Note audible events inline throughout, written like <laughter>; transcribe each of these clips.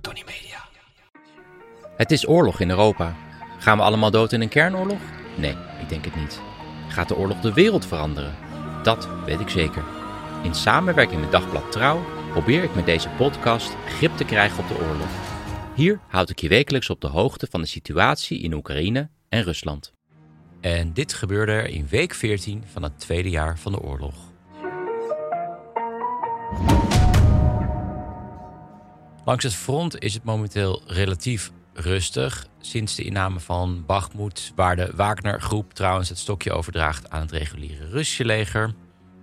Tony Media. Het is oorlog in Europa. Gaan we allemaal dood in een kernoorlog? Nee, ik denk het niet. Gaat de oorlog de wereld veranderen? Dat weet ik zeker. In samenwerking met Dagblad Trouw probeer ik met deze podcast grip te krijgen op de oorlog. Hier houd ik je wekelijks op de hoogte van de situatie in Oekraïne en Rusland. En dit gebeurde er in week 14 van het tweede jaar van de oorlog. Langs het front is het momenteel relatief rustig sinds de inname van Bakhmut, waar de Wagner-groep trouwens het stokje overdraagt aan het reguliere Russische leger.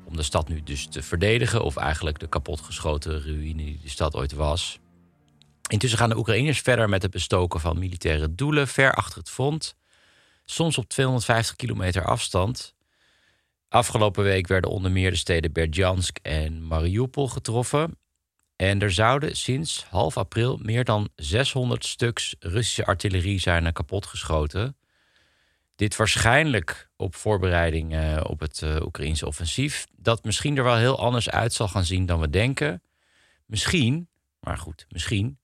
Om de stad nu dus te verdedigen, of eigenlijk de kapotgeschoten ruïne die de stad ooit was. Intussen gaan de Oekraïners verder met het bestoken van militaire doelen ver achter het front, soms op 250 kilometer afstand. Afgelopen week werden onder meer de steden Berdjansk en Mariupol getroffen. En er zouden sinds half april meer dan 600 stuks Russische artillerie zijn kapotgeschoten. Dit waarschijnlijk op voorbereiding uh, op het uh, Oekraïnse offensief. Dat misschien er wel heel anders uit zal gaan zien dan we denken. Misschien, maar goed, misschien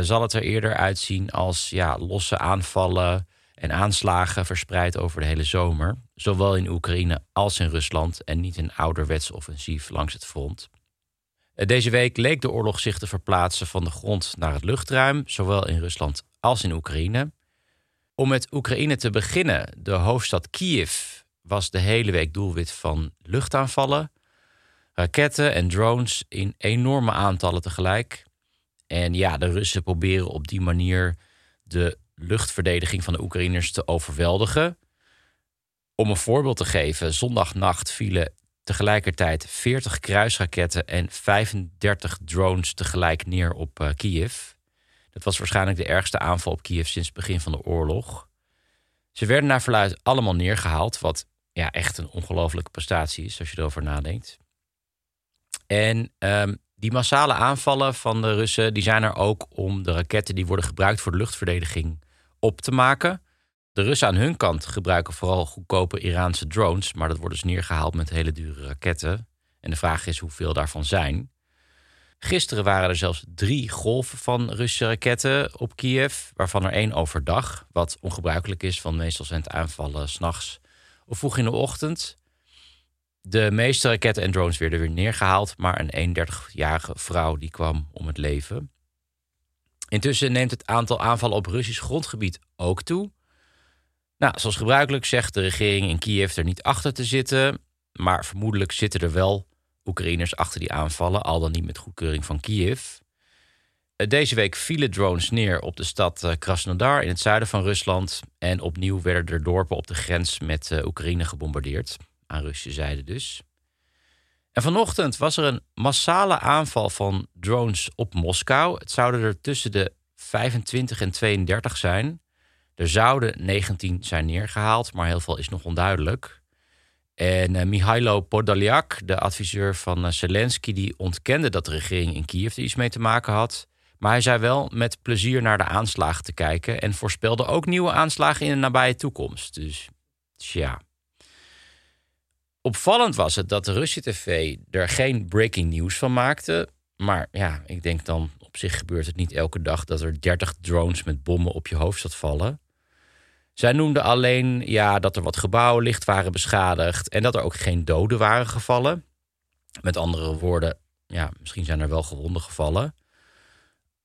zal het er eerder uitzien als ja, losse aanvallen en aanslagen verspreid over de hele zomer. Zowel in Oekraïne als in Rusland en niet een ouderwets offensief langs het front. Deze week leek de oorlog zich te verplaatsen van de grond naar het luchtruim, zowel in Rusland als in Oekraïne. Om met Oekraïne te beginnen, de hoofdstad Kiev was de hele week doelwit van luchtaanvallen, raketten en drones in enorme aantallen tegelijk. En ja, de Russen proberen op die manier de luchtverdediging van de Oekraïners te overweldigen. Om een voorbeeld te geven, zondagnacht vielen tegelijkertijd 40 kruisraketten en 35 drones tegelijk neer op uh, Kiev. Dat was waarschijnlijk de ergste aanval op Kiev sinds het begin van de oorlog. Ze werden naar verluid allemaal neergehaald, wat ja, echt een ongelofelijke prestatie is als je erover nadenkt. En um, die massale aanvallen van de Russen die zijn er ook om de raketten die worden gebruikt voor de luchtverdediging op te maken. De Russen aan hun kant gebruiken vooral goedkope Iraanse drones, maar dat wordt dus neergehaald met hele dure raketten. En de vraag is hoeveel daarvan zijn. Gisteren waren er zelfs drie golven van Russische raketten op Kiev, waarvan er één overdag, wat ongebruikelijk is, want meestal zijn het aanvallen s'nachts of vroeg in de ochtend. De meeste raketten en drones werden weer neergehaald, maar een 31-jarige vrouw die kwam om het leven. Intussen neemt het aantal aanvallen op Russisch grondgebied ook toe. Nou, zoals gebruikelijk zegt de regering in Kiev er niet achter te zitten, maar vermoedelijk zitten er wel Oekraïners achter die aanvallen, al dan niet met goedkeuring van Kiev. Deze week vielen drones neer op de stad Krasnodar in het zuiden van Rusland. En opnieuw werden er dorpen op de grens met Oekraïne gebombardeerd. Aan Russische zijde dus. En vanochtend was er een massale aanval van drones op Moskou. Het zouden er tussen de 25 en 32 zijn. Er zouden 19 zijn neergehaald, maar heel veel is nog onduidelijk. En uh, Mihailo Podolyak, de adviseur van uh, Zelensky, die ontkende dat de regering in Kiev er iets mee te maken had. Maar hij zei wel met plezier naar de aanslagen te kijken en voorspelde ook nieuwe aanslagen in de nabije toekomst. Dus tja. Opvallend was het dat de Russische tv er geen breaking news van maakte. Maar ja, ik denk dan op zich gebeurt het niet elke dag dat er 30 drones met bommen op je hoofdstad vallen. Zij noemden alleen ja, dat er wat gebouwen licht waren beschadigd en dat er ook geen doden waren gevallen. Met andere woorden, ja, misschien zijn er wel gewonden gevallen.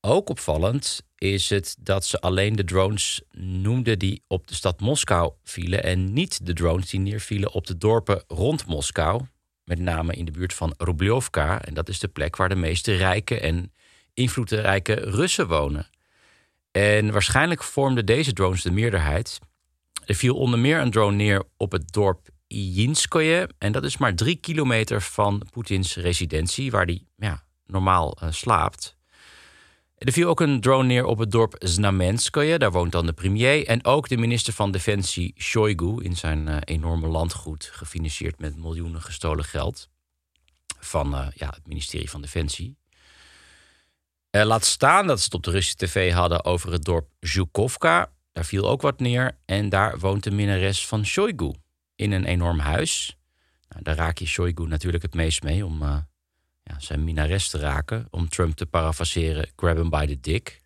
Ook opvallend is het dat ze alleen de drones noemden die op de stad Moskou vielen en niet de drones die neervielen op de dorpen rond Moskou, met name in de buurt van Rubljovka. En dat is de plek waar de meeste rijke en invloedrijke Russen wonen. En waarschijnlijk vormden deze drones de meerderheid. Er viel onder meer een drone neer op het dorp Ijinskoye. En dat is maar drie kilometer van Poetins residentie, waar hij ja, normaal slaapt. Er viel ook een drone neer op het dorp Znamenskoye. Daar woont dan de premier. En ook de minister van Defensie Shoigu in zijn enorme landgoed. Gefinancierd met miljoenen gestolen geld. Van ja, het ministerie van Defensie. Laat staan dat ze het op de Russische tv hadden over het dorp Zhukovka. Daar viel ook wat neer. En daar woont de minnares van Shoigu in een enorm huis. Nou, daar raak je Shoigu natuurlijk het meest mee om uh, ja, zijn minares te raken. Om Trump te parafraseren, grab him by the dick.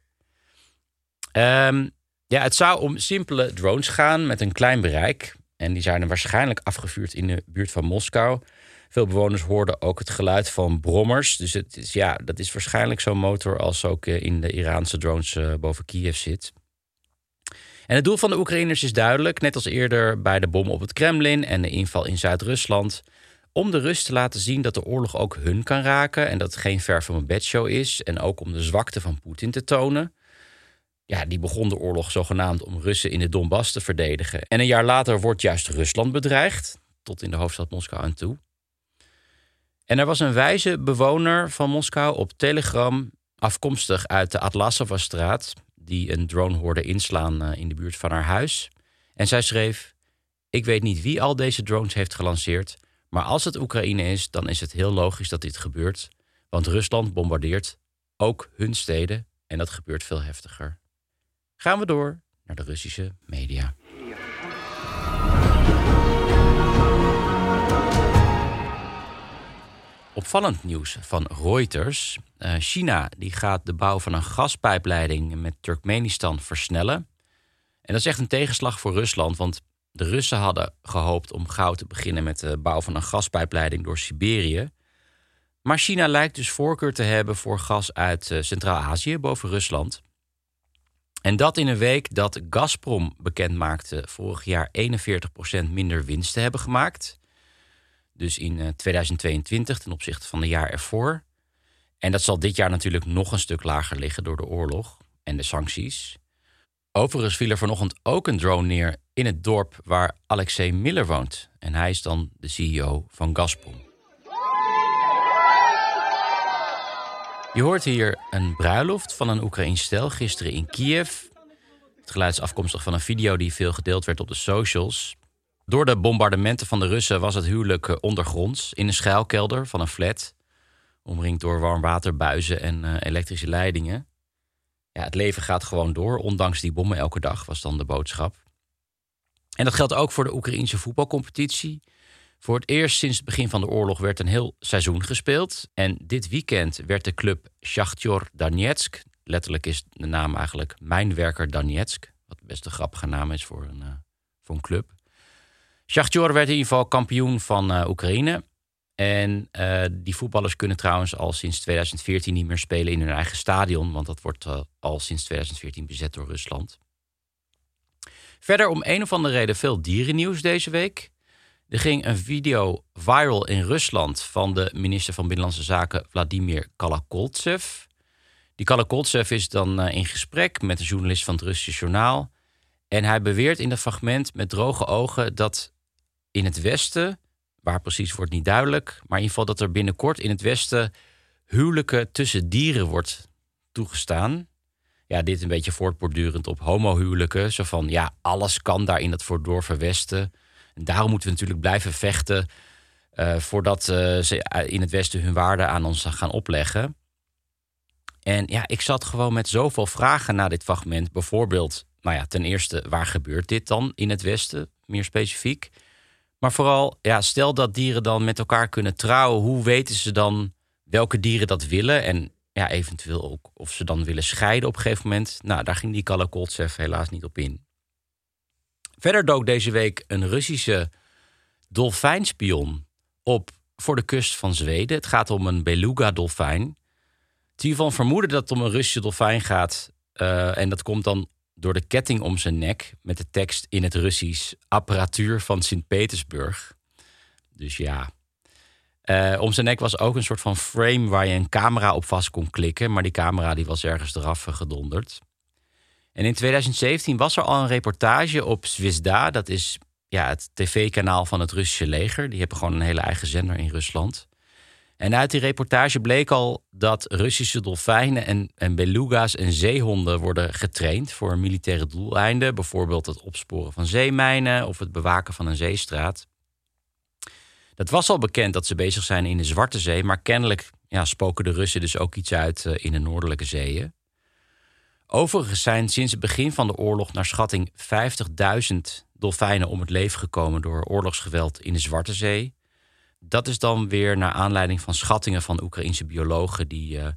Um, ja, het zou om simpele drones gaan met een klein bereik. En die zijn er waarschijnlijk afgevuurd in de buurt van Moskou. Veel bewoners hoorden ook het geluid van brommers. Dus het is, ja, dat is waarschijnlijk zo'n motor als ook eh, in de Iraanse drones uh, boven Kiev zit. En het doel van de Oekraïners is duidelijk, net als eerder bij de bom op het Kremlin en de inval in Zuid-Rusland, om de Rus te laten zien dat de oorlog ook hun kan raken en dat het geen ver van een bedshow is en ook om de zwakte van Poetin te tonen. Ja, die begon de oorlog zogenaamd om Russen in de Donbass te verdedigen. En een jaar later wordt juist Rusland bedreigd, tot in de hoofdstad Moskou aan toe. En er was een wijze bewoner van Moskou op Telegram, afkomstig uit de Atlasova-straat, die een drone hoorde inslaan eh, in de buurt van haar huis. En zij schreef: Ik weet niet wie al deze drones heeft gelanceerd, maar als het Oekraïne is, dan is het heel logisch dat dit gebeurt. Want Rusland bombardeert ook hun steden en dat gebeurt veel heftiger. Gaan we door naar de Russische media. Opvallend nieuws van Reuters. Uh, China die gaat de bouw van een gaspijpleiding met Turkmenistan versnellen. En dat is echt een tegenslag voor Rusland, want de Russen hadden gehoopt om gauw te beginnen met de bouw van een gaspijpleiding door Siberië. Maar China lijkt dus voorkeur te hebben voor gas uit uh, Centraal-Azië boven Rusland. En dat in een week dat Gazprom bekend maakte vorig jaar 41% minder winst te hebben gemaakt. Dus in 2022 eh, ten opzichte van het jaar ervoor. En dat zal dit jaar natuurlijk nog een stuk lager liggen door de oorlog en de sancties. Overigens viel er vanochtend ook een drone neer in het dorp waar Alexei Miller woont. En hij is dan de CEO van Gazprom. Je hoort hier een bruiloft van een Oekraïns stel gisteren in Kiev. Het geluid is afkomstig van een video die veel gedeeld werd op de socials. Door de bombardementen van de Russen was het huwelijk eh, ondergronds in een schuilkelder van een flat. Omringd door warmwaterbuizen en uh, elektrische leidingen. Ja, het leven gaat gewoon door, ondanks die bommen elke dag, was dan de boodschap. En dat geldt ook voor de Oekraïnse voetbalcompetitie. Voor het eerst sinds het begin van de oorlog werd een heel seizoen gespeeld. En dit weekend werd de club Shakhtar Donetsk, letterlijk is de naam eigenlijk Mijnwerker Donetsk, wat best een grappige naam is voor een, uh, voor een club. Shakhtar werd in ieder geval kampioen van uh, Oekraïne. En uh, die voetballers kunnen trouwens al sinds 2014 niet meer spelen in hun eigen stadion, want dat wordt uh, al sinds 2014 bezet door Rusland. Verder om een of andere reden veel dierennieuws deze week. Er ging een video viral in Rusland van de minister van Binnenlandse Zaken Vladimir Kalakoltsev. Die Kalakoltsev is dan in gesprek met een journalist van het Russische journaal. En hij beweert in dat fragment met droge ogen dat in het Westen, waar precies wordt niet duidelijk, maar in ieder geval dat er binnenkort in het Westen huwelijken tussen dieren wordt toegestaan. Ja, dit een beetje voortbordurend op homohuwelijken. Zo van, ja, alles kan daar in het verdorven Westen. En daarom moeten we natuurlijk blijven vechten... Uh, voordat uh, ze in het Westen hun waarden aan ons gaan opleggen. En ja, ik zat gewoon met zoveel vragen naar dit fragment. Bijvoorbeeld, nou ja, ten eerste, waar gebeurt dit dan in het Westen, meer specifiek? Maar vooral, ja, stel dat dieren dan met elkaar kunnen trouwen, hoe weten ze dan welke dieren dat willen? En ja, eventueel ook of ze dan willen scheiden op een gegeven moment. Nou, daar ging die Kalakoltsev helaas niet op in. Verder dook deze week een Russische dolfijnspion op voor de kust van Zweden. Het gaat om een beluga-dolfijn. Het is van vermoeden dat het om een Russische dolfijn gaat. Uh, en dat komt dan door de ketting om zijn nek met de tekst in het Russisch apparatuur van Sint-Petersburg. Dus ja. Uh, om zijn nek was ook een soort van frame waar je een camera op vast kon klikken, maar die camera die was ergens eraf gedonderd. En in 2017 was er al een reportage op Zvezda, dat is ja, het tv-kanaal van het Russische leger. Die hebben gewoon een hele eigen zender in Rusland. En uit die reportage bleek al dat Russische dolfijnen en, en beluga's en zeehonden worden getraind voor militaire doeleinden. Bijvoorbeeld het opsporen van zeemijnen of het bewaken van een zeestraat. Het was al bekend dat ze bezig zijn in de Zwarte Zee, maar kennelijk ja, spoken de Russen dus ook iets uit eh, in de noordelijke zeeën. Overigens zijn sinds het begin van de oorlog naar schatting 50.000 dolfijnen om het leven gekomen door oorlogsgeweld in de Zwarte Zee. Dat is dan weer naar aanleiding van schattingen van Oekraïnse biologen die uh,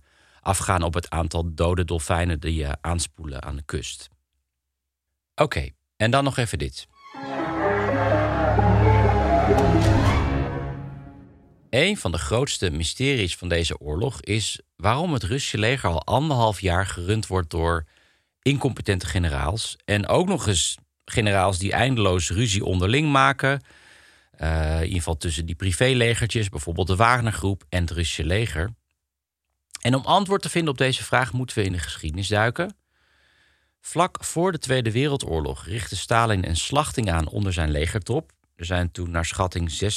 afgaan op het aantal dode dolfijnen die uh, aanspoelen aan de kust. Oké, en dan nog even dit. Een van de grootste mysteries van deze oorlog is waarom het Russische leger al anderhalf jaar gerund wordt door incompetente generaals. En ook nog eens generaals die eindeloos ruzie onderling maken. Uh, in ieder geval tussen die privélegertjes, bijvoorbeeld de Wagnergroep en het Russische leger. En om antwoord te vinden op deze vraag moeten we in de geschiedenis duiken. Vlak voor de Tweede Wereldoorlog richtte Stalin een slachting aan onder zijn legertop. Er zijn toen naar schatting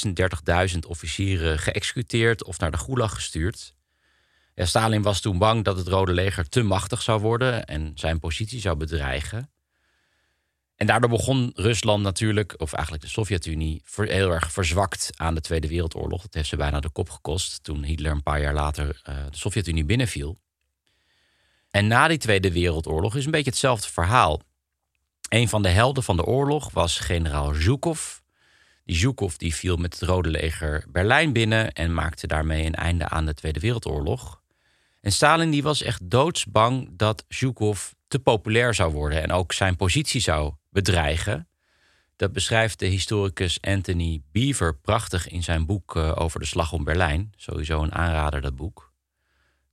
36.000 officieren geëxecuteerd of naar de Gulag gestuurd. Stalin was toen bang dat het Rode Leger te machtig zou worden en zijn positie zou bedreigen. En daardoor begon Rusland natuurlijk, of eigenlijk de Sovjet-Unie, heel erg verzwakt aan de Tweede Wereldoorlog. Dat heeft ze bijna de kop gekost toen Hitler een paar jaar later uh, de Sovjet-Unie binnenviel. En na die Tweede Wereldoorlog is een beetje hetzelfde verhaal. Een van de helden van de oorlog was generaal Zhukov. Die Zhukov die viel met het Rode Leger Berlijn binnen en maakte daarmee een einde aan de Tweede Wereldoorlog. En Stalin die was echt doodsbang dat Zhukov te populair zou worden en ook zijn positie zou bedreigen. Dat beschrijft de historicus Anthony Beaver prachtig in zijn boek eh, over de slag om Berlijn. Sowieso een aanrader, dat boek.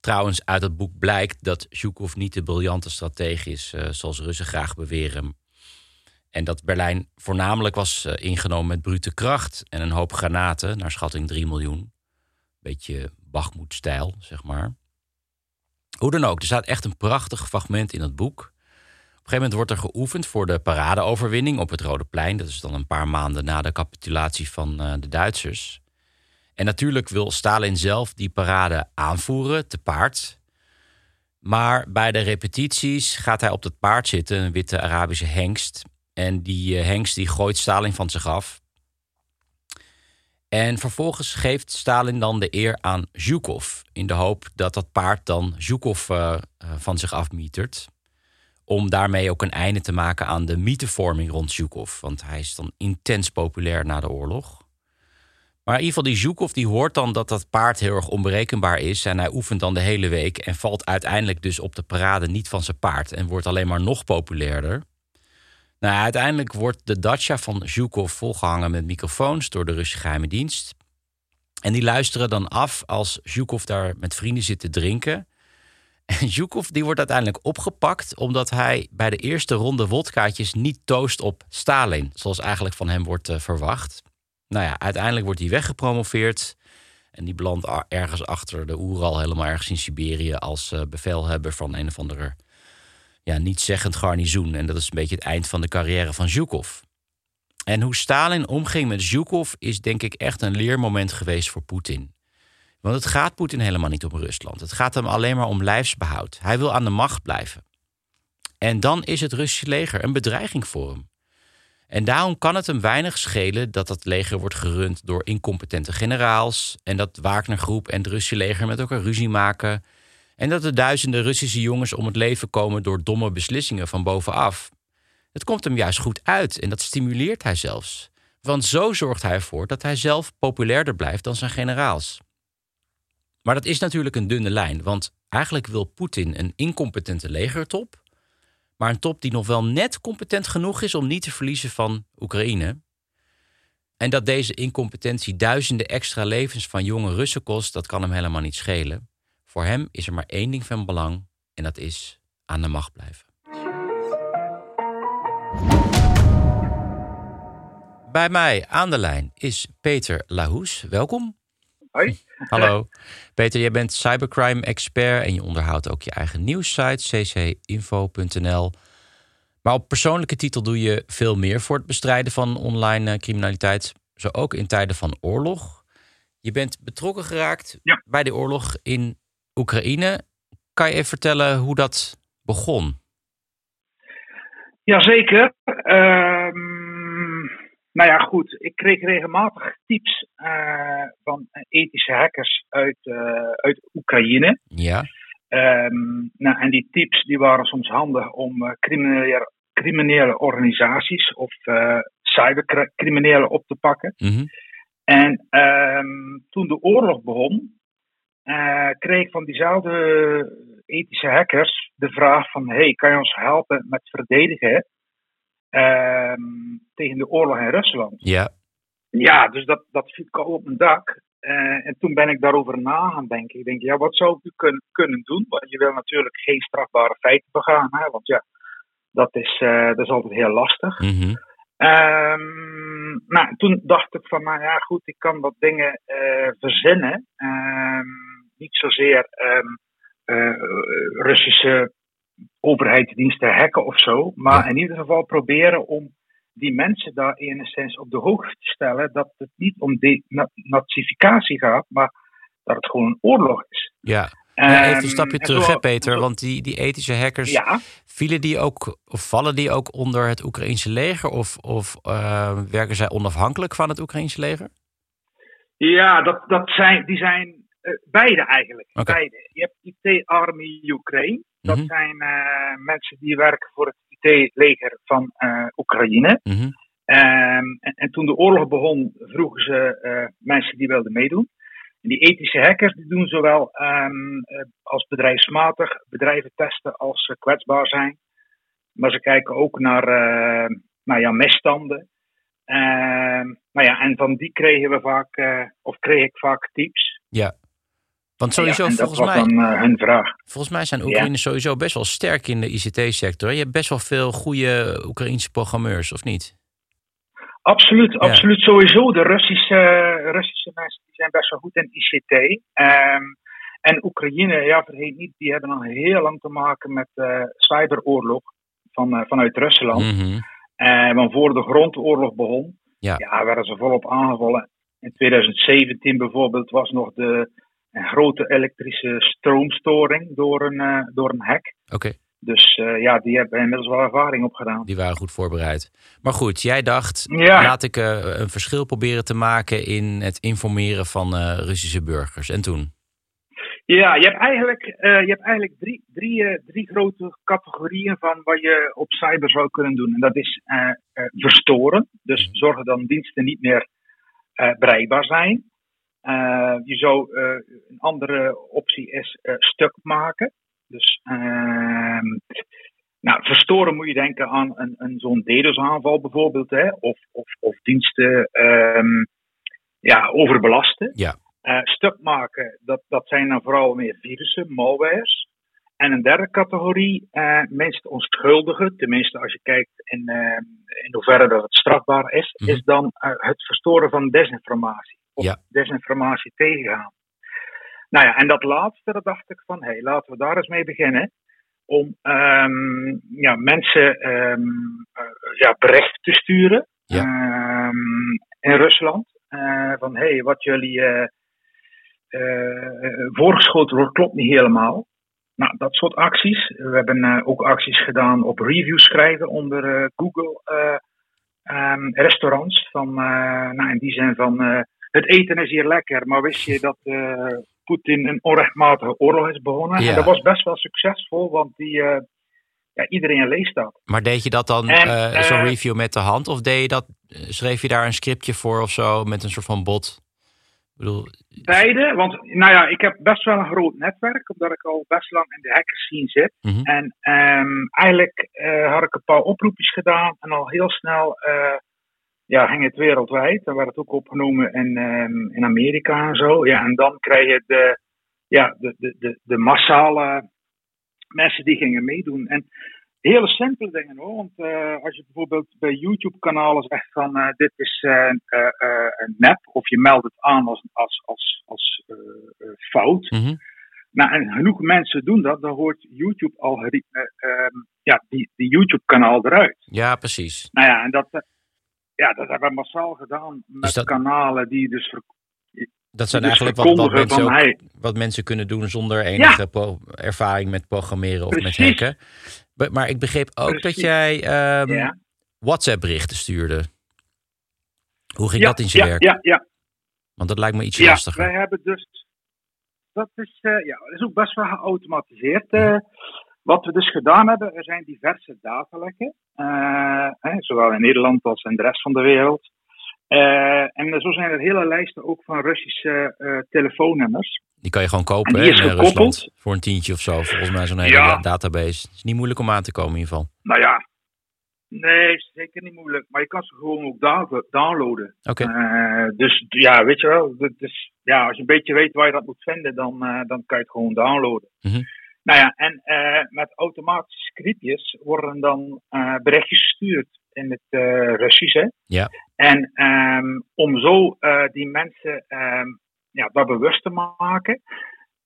Trouwens, uit het boek blijkt dat Zhukov niet de briljante stratege is, uh, zoals Russen graag beweren. En dat Berlijn voornamelijk was uh, ingenomen met brute kracht en een hoop granaten, naar schatting 3 miljoen. Beetje Bachmoed-stijl, zeg maar. Hoe dan ook, er staat echt een prachtig fragment in het boek. Op een gegeven moment wordt er geoefend voor de paradeoverwinning op het Rode Plein. Dat is dan een paar maanden na de capitulatie van uh, de Duitsers. En natuurlijk wil Stalin zelf die parade aanvoeren, te paard. Maar bij de repetities gaat hij op dat paard zitten, een witte Arabische hengst. En die uh, hengst die gooit Stalin van zich af. En vervolgens geeft Stalin dan de eer aan Zhukov. In de hoop dat dat paard dan Zhukov uh, van zich afmietert. Om daarmee ook een einde te maken aan de mythevorming rond Zhukov. Want hij is dan intens populair na de oorlog. Maar in ieder geval die Zhukov die hoort dan dat dat paard heel erg onberekenbaar is. En hij oefent dan de hele week. En valt uiteindelijk dus op de parade niet van zijn paard. En wordt alleen maar nog populairder. Nou, uiteindelijk wordt de dacha van Zhukov volgehangen met microfoons door de Russische geheime dienst. En die luisteren dan af als Zhukov daar met vrienden zit te drinken. En Zhukov die wordt uiteindelijk opgepakt omdat hij bij de eerste ronde wodkaatjes niet toost op Stalin, zoals eigenlijk van hem wordt uh, verwacht. Nou ja, uiteindelijk wordt hij weggepromoveerd en die belandt ergens achter de Oeral, helemaal ergens in Siberië, als uh, bevelhebber van een of andere ja, niet zeggend garnizoen. En dat is een beetje het eind van de carrière van Zhukov. En hoe Stalin omging met Zhukov is denk ik echt een leermoment geweest voor Poetin. Want het gaat Poetin helemaal niet om Rusland. Het gaat hem alleen maar om lijfsbehoud. Hij wil aan de macht blijven. En dan is het Russische leger een bedreiging voor hem. En daarom kan het hem weinig schelen dat dat leger wordt gerund door incompetente generaals. En dat Wagnergroep en het Russische leger met elkaar ruzie maken. En dat er duizenden Russische jongens om het leven komen door domme beslissingen van bovenaf. Het komt hem juist goed uit en dat stimuleert hij zelfs. Want zo zorgt hij ervoor dat hij zelf populairder blijft dan zijn generaals. Maar dat is natuurlijk een dunne lijn, want eigenlijk wil Poetin een incompetente legertop, maar een top die nog wel net competent genoeg is om niet te verliezen van Oekraïne. En dat deze incompetentie duizenden extra levens van jonge Russen kost, dat kan hem helemaal niet schelen. Voor hem is er maar één ding van belang en dat is aan de macht blijven. Bij mij aan de lijn is Peter Lahoes. Welkom. Hoi. Hallo. Peter, jij bent cybercrime-expert en je onderhoudt ook je eigen nieuwssite ccinfo.nl. Maar op persoonlijke titel doe je veel meer voor het bestrijden van online eh, criminaliteit. Zo ook in tijden van oorlog. Je bent betrokken geraakt bij de oorlog in Oekraïne. Kan je even vertellen hoe dat begon? Jazeker. Um, nou ja, goed. Ik kreeg regelmatig tips uh, van ethische hackers uit, uh, uit Oekraïne. Ja. Um, nou, en die tips die waren soms handig om uh, criminele, criminele organisaties of cybercriminelen op te pakken. Mm -hmm. En um, toen de oorlog begon, kreeg ik van diezelfde ethische hackers de vraag van... hey, kan je ons helpen met verdedigen tegen de oorlog in Rusland? Ja. Ja, dus dat, dat viel al op mijn dak. Uh, en toen ben ik daarover na gaan denken. Ik denk, ja, wat zou ik kunnen, kunnen doen? Want je wil natuurlijk geen strafbare feiten begaan, hè? want ja, dat is, uh, dat is altijd heel lastig. Mm -hmm. um, nou, toen dacht ik van, nou ja, goed, ik kan wat dingen uh, verzinnen. Um, niet zozeer um, Russische overheidsdiensten hacken of zo. Maar Ja. in ieder geval proberen om die mensen daar enigszins op de hoogte te stellen dat het niet om denazificatie gaat, maar dat het gewoon een oorlog is. Ja. Ja, even Ehm, een stapje en terug, hè, Peter. Want die, die ethische hackers, Ja, vielen die ook, of vallen die ook onder het Oekraïnse leger? Of, of eh, werken zij onafhankelijk van het Oekraïnse leger? ja dat, dat zijn, die zijn eh, beide eigenlijk. Beide. Je hebt IT Army Ukraine. Dat Mhm. zijn eh, mensen die werken voor het IT-leger van eh, Oekraïne. Mhm. Ehm, en, en toen de oorlog begon, vroegen ze eh, mensen die wilden meedoen. En die ethische hackers die doen zowel ehm, eh, als bedrijfsmatig bedrijven testen als ze kwetsbaar zijn. Maar ze kijken ook naar nou ja, misstanden. Nou ja, en van die kregen we vaak, of kreeg ik vaak tips. Want sowieso, Ja, volgens, mij, dan eh, hun vraag. volgens mij zijn Oekraïners sowieso best wel sterk in de ICT-sector. Je hebt best wel veel goede Oekraïnse programmeurs, of niet? Absoluut, Ja. absoluut. Sowieso. De Russische, Russische mensen die zijn best wel goed in ICT. Ehm, en Oekraïne, ja, vergeet niet, die hebben al heel lang te maken met eh cyberoorlog van, eh, vanuit Rusland. Eh, want voor de grondoorlog begon, Ja. werden ze volop aangevallen. In 2017 bijvoorbeeld was nog de, een grote elektrische stroomstoring door een, eh, door een hack. Oké, Dus eh, ja, die hebben inmiddels wel ervaring opgedaan. die waren goed voorbereid. Maar goed, jij dacht, Ja. laat ik eh, een verschil proberen te maken in het informeren van Russische burgers. En toen? Ja, je hebt eigenlijk, je hebt eigenlijk drie, drie, drie grote categorieën van wat je op cyber zou kunnen doen. En dat is verstoren. Dus Mhm. zorgen dat diensten niet meer bereikbaar zijn. Eh, je zou, eh, een andere optie is eh, stuk maken. Dus ehm, nou, verstoren moet je denken aan een, een zo'n DDoS-aanval bijvoorbeeld. Hè? Of, of, of diensten ehm, ja, overbelasten. Ja. Stuk maken, dat, dat zijn dan vooral meer virussen, malwares. En een derde categorie, meest onschuldige, tenminste als je kijkt in, eh, in hoeverre dat het strafbaar is, Mhm. is dan het verstoren van desinformatie. Of Ja. desinformatie tegengaan. Nou ja, en dat laatste, dat dacht ik van, hé, hey, laten we daar eens mee beginnen. Om ehm, ja, mensen ehm, eh, ja, bericht te sturen Ja. ehm, in Rusland. Eh, van hé, hey, wat jullie eh, voorgeschoten wordt, klopt niet helemaal. Nou, dat soort acties. We hebben ook acties gedaan op reviews schrijven onder Google restaurants. Van, nou, in die zin van het eten is hier lekker, maar wist je dat eh, Poetin een onrechtmatige oorlog is begonnen? Ja. En dat was best wel succesvol, want die, eh, ja, iedereen leest dat. Maar deed je dat dan, eh, zo'n review met de hand? Of deed je dat, schreef je daar een scriptje voor of zo met een soort van bot? Ik bedoel, Beide, want nou ja, ik heb best wel een groot netwerk, omdat ik al best lang in de hackers scene zit. Mhm. En ehm, eigenlijk had ik een paar oproepjes gedaan en al heel snel ja, ging het wereldwijd. Dan werd het ook opgenomen in, ehm, in Amerika en zo. Ja, en dan krijg je de, ja, de, de, de, de massale mensen die gingen meedoen. En hele simpele dingen hoor. Want eh, als je bijvoorbeeld bij YouTube-kanalen zegt van eh, dit is eh, een nep, of je meldt het aan als, als, als, als fout. Mhm. Nou, en genoeg mensen doen dat, dan hoort YouTube-algoritme ehm, ja, die, die YouTube-kanaal eruit. Ja, precies. Nou ja, en dat, ja, dat hebben we massaal gedaan met Dus dat- kanalen die dus ver- Dat zijn Dus eigenlijk wat, wat, mensen van, ook- hey. wat mensen kunnen doen zonder enige ervaring met programmeren of met hacken. Maar ik begreep ook dat jij ehm, Ja. WhatsApp-berichten stuurde. Hoe ging Ja, dat in zijn werk? Ja, ja, Want dat lijkt me iets ja, lastiger. wij hebben dus... Dat is, eh, ja, dat is ook best wel geautomatiseerd. eh, wat we dus gedaan hebben, er zijn diverse datalekken. eh, hè, zowel in Nederland als in de rest van de wereld. Eh, en zo zijn er hele lijsten ook van Russische eh, telefoonnummers. Die kan je gewoon kopen En hè, in. Rusland. Voor een tientje of zo. Volgens mij zo'n hele Ja. database. Het is niet moeilijk om aan te komen in ieder geval. Nou ja, nee, zeker niet moeilijk. Maar je kan ze gewoon ook down- downloaden. Oké. Dus ja, weet je wel, is, ja, als je een beetje weet waar je dat moet vinden, dan, dan kan je het gewoon downloaden. Mhm. Nou ja, en eh, met automatische scriptjes worden dan eh, berichtjes gestuurd in het eh, Russisch. Hè? Ja. En ehm, om zo die mensen ehm, ja, daar bewust te maken.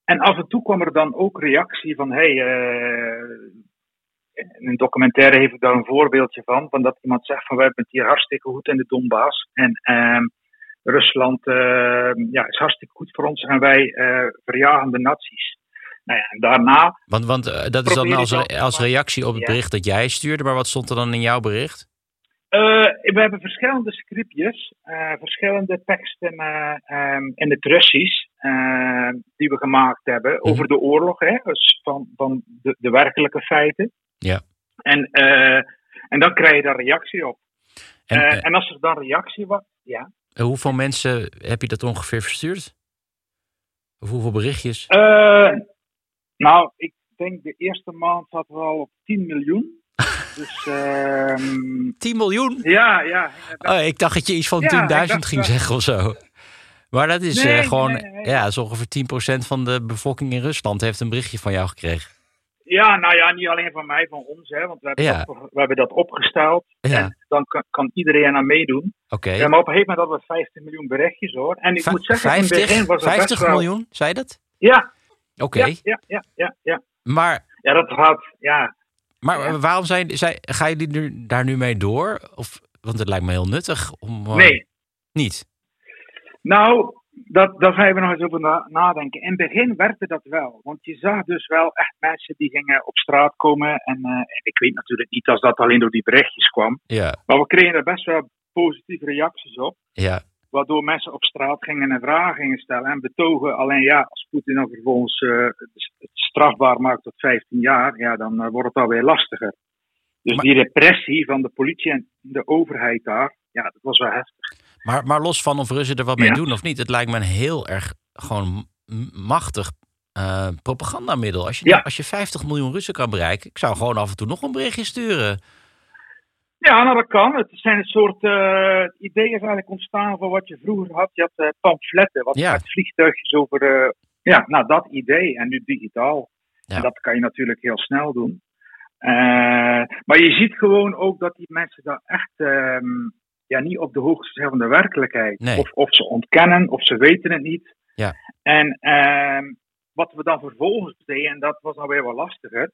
En af en toe kwam er dan ook reactie van: hey, in een documentaire heeft ik daar een voorbeeldje van, van dat iemand zegt van wij hebben het hier hartstikke goed in de Donbass. En ehm, Rusland ja, is hartstikke goed voor ons en wij verjagen de nazi's. Nou ja, en daarna, Want, want eh, dat is dan als, re- als reactie op het Ja. bericht dat jij stuurde. Maar wat stond er dan in jouw bericht? eh, we hebben verschillende scriptjes, eh, verschillende teksten ehm, in het Russisch die we gemaakt hebben Mhm. over de oorlog, hè, dus van, van de, de werkelijke feiten. Ja. En, en dan krijg je daar reactie op. En, en als er dan reactie was, ja. hoeveel mensen heb je dat ongeveer verstuurd? Of hoeveel berichtjes? Eh, nou, ik denk de eerste maand zaten we al op 10 miljoen. <laughs> Dus ehm 10 miljoen? ja, ja. Oh, ik dacht dat je iets van Ja, 10.000 ik dacht ging zeggen of zo. Maar dat is Nee, eh, gewoon, nee, nee. ja, ongeveer 10% van de bevolking in Rusland heeft een berichtje van jou gekregen. Ja, nou ja, niet alleen van mij, van ons, hè, want we hebben, Ja. dat, we hebben dat opgesteld. Ja. En dan kan, kan iedereen aan meedoen. Oké. Ja, maar op een gegeven moment hadden we 15 miljoen berichtjes hoor. En ik Va- moet zeggen, in het begin 50, was het 50 best wel... miljoen, zei dat? Ja, Oké. ja, ja, ja, ja, ja. Maar, Ja, dat gaat, ja. maar Ja. waarom zijn, zijn, ga je nu, daar nu mee door? Of, want het lijkt me heel nuttig om... eh, Nee, Niet? Nou, dat, daar gaan we nog eens over na- nadenken. In het begin werkte dat wel. Want je zag dus wel echt mensen die gingen op straat komen. En, eh, en ik weet natuurlijk niet als dat alleen door die berichtjes kwam. Ja, Maar we kregen er best wel positieve reacties op. ja. Waardoor mensen op straat gingen en vragen gingen stellen en betogen. Alleen ja, als Poetin dan vervolgens eh, het strafbaar maakt tot 15 jaar, ja, dan eh, wordt het alweer lastiger. Dus Maar- die repressie van de politie en de overheid daar, ja, dat was wel heftig. Maar, maar los van of Russen er wat mee Ja. doen of niet, het lijkt me een heel erg gewoon machtig eh, propagandamiddel. Als je, Ja. als je 50 miljoen Russen kan bereiken, ik zou gewoon af en toe nog een berichtje sturen. Ja, nou dat kan. Het zijn een soort uh, het idee is eigenlijk ontstaan van wat je vroeger had. Je had uh, pamfletten, wat Ja. met vliegtuigjes over. eh, ja, nou dat idee en nu digitaal. Ja. En dat kan je natuurlijk heel snel doen. Eh, maar je ziet gewoon ook dat die mensen daar echt ehm, ja, niet op de hoogte zijn van de werkelijkheid. Nee. Of, of ze ontkennen, of ze weten het niet. Ja. En ehm, wat we dan vervolgens deden, en dat was nou weer wat lastiger.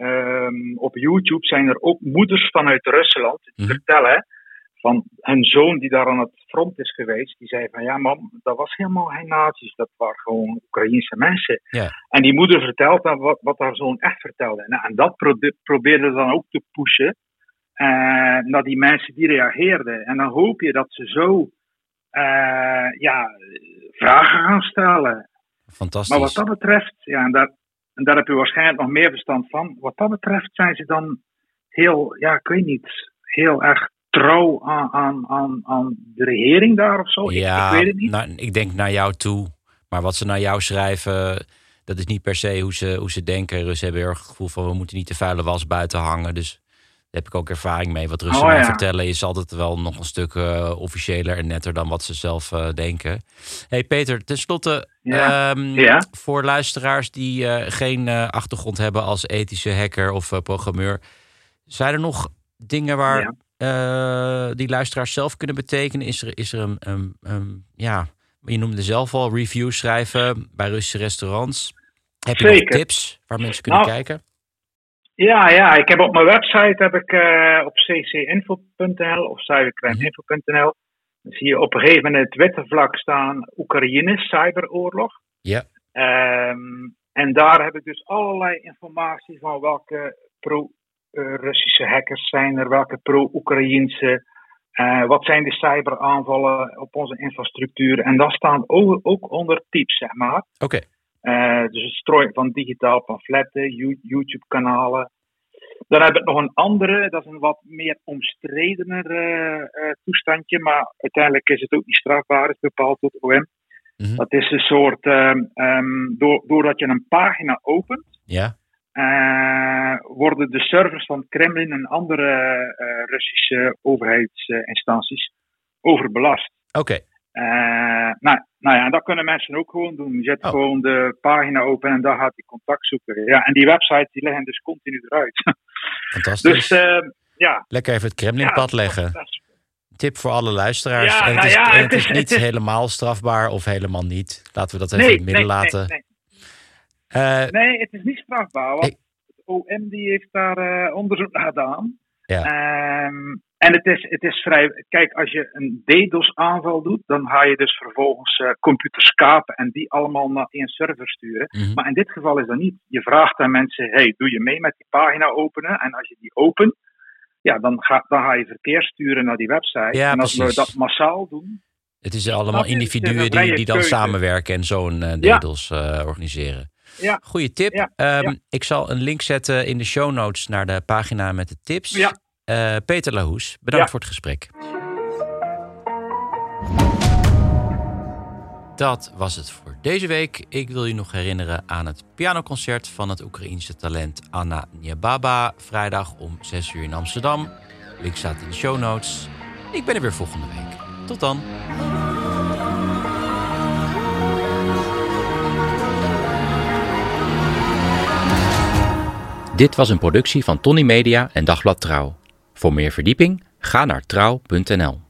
Ehm, op YouTube zijn er ook moeders vanuit Rusland die Mhm. vertellen van hun zoon die daar aan het front is geweest. Die zei van ja mam, dat was helemaal geen nazi's, dat waren gewoon Oekraïense mensen. En die moeder vertelt dan wat, wat haar zoon echt vertelde. Nou, en dat pro probeerde dan ook te pushen eh, naar die mensen die reageerden. En dan hoop je dat ze zo eh, ja, vragen gaan stellen. Fantastisch. Maar wat dat betreft, ja, en daar, en daar heb je waarschijnlijk nog meer verstand van. Wat dat betreft zijn ze dan heel, ja, ik weet niet, heel erg trouw aan, aan, aan, aan de regering daar of zo. Ik- ja, ik, weet het niet. nou, ik denk naar jou toe. Maar wat ze naar jou schrijven, dat is niet per se hoe ze, hoe ze denken. Russen hebben heel erg het gevoel van we moeten niet de vuile was buiten hangen. Dus daar heb ik ook ervaring mee. Wat Russen Oh, ja. vertellen is altijd wel nog een stuk eh, officiëler en netter dan wat ze zelf eh, denken. hey Peter, tenslotte Ja. ehm, Ja. voor luisteraars die eh, geen achtergrond hebben als ethische hacker of programmeur. Zijn er nog dingen waar die luisteraars zelf kunnen betekenen? Is er, is er een, een, een- ja, je noemde zelf al reviews schrijven bij Russische restaurants. Heb je nog tips waar mensen kunnen Nou, kijken? Ja, ja, ik heb op mijn website heb ik eh, op ccinfo.nl of cybercrimeinfo.nl Dan zie je op een gegeven moment het witte vlak staan Oekraïne, cyberoorlog. Ja. Ehm, en daar heb ik dus allerlei informatie van welke pro-Russische hackers zijn er, welke pro-Oekraïnse, uh, wat zijn de cyberaanvallen op onze infrastructuur. En dat staan ook, ook onder tips, zeg maar. Oké. Uh, dus het strooien van digitaal pamfletten, YouTube-kanalen. Dan heb ik nog een andere, dat is een wat meer omstredener uh, toestandje, maar uiteindelijk is het ook niet strafbaar, is bepaald door OM. Mm Dat is een soort, um, door, doordat je een pagina opent, ja. worden de servers van Kremlin en andere Russische overheidsinstanties overbelast. Oké. Okay. Nou, nou ja, dat kunnen mensen ook gewoon doen. Je zet oh. gewoon de pagina open en daar gaat hij contact zoeken. Ja, en die websites die liggen dus continu eruit. <laughs> Fantastisch. Dus ja. Lekker even het Kremlinpad ja, leggen. Tip voor alle luisteraars. Ja, en het, nou is, het, is, niet helemaal strafbaar of helemaal niet. Laten we dat even nee, in het midden nee, laten. Nee, uh, nee, het is niet strafbaar. Want het OM die heeft daar uh, onderzoek naar gedaan. Ja. Um, en het is, het is vrij. Kijk, als je een DDoS-aanval doet, dan ga je dus vervolgens uh, computers kapen en die allemaal naar één server sturen. mm -hmm. Maar in dit geval is dat niet. Je vraagt aan mensen: hey, doe je mee met die pagina openen? En als je die opent, ja, dan ga, dan ga je verkeer sturen naar die website. Ja, en als precies. we dat massaal doen. Het is allemaal individuen die, die dan samenwerken en zo'n uh, DDoS ja. uh, organiseren. Ja. Goeie tip. Ja. Um, ja. Ik zal een link zetten in de show notes naar de pagina met de tips. Ja. Uh, Peter Lahoes, bedankt voor het gesprek. Dat was het voor deze week. Ik wil je nog herinneren aan het pianoconcert van het Oekraïense talent Anna Niababa. Vrijdag om 6 uur in Amsterdam. Link staat in de show notes. Ik ben er weer volgende week. Tot dan. Dit was een productie van Tony Media en Dagblad Trouw. Voor meer verdieping ga naar trouw.nl.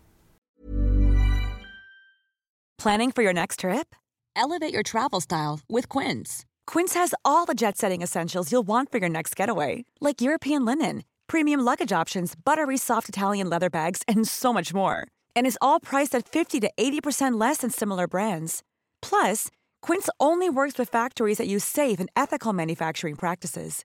Planning for your next trip? Elevate your travel style with Quince. Quince has all the jet-setting essentials you'll want for your next getaway, like European linen, premium luggage options, buttery soft Italian leather bags, and so much more. And is all priced at 50 to 80% less than similar brands. Plus, Quince only works with factories that use safe and ethical manufacturing practices.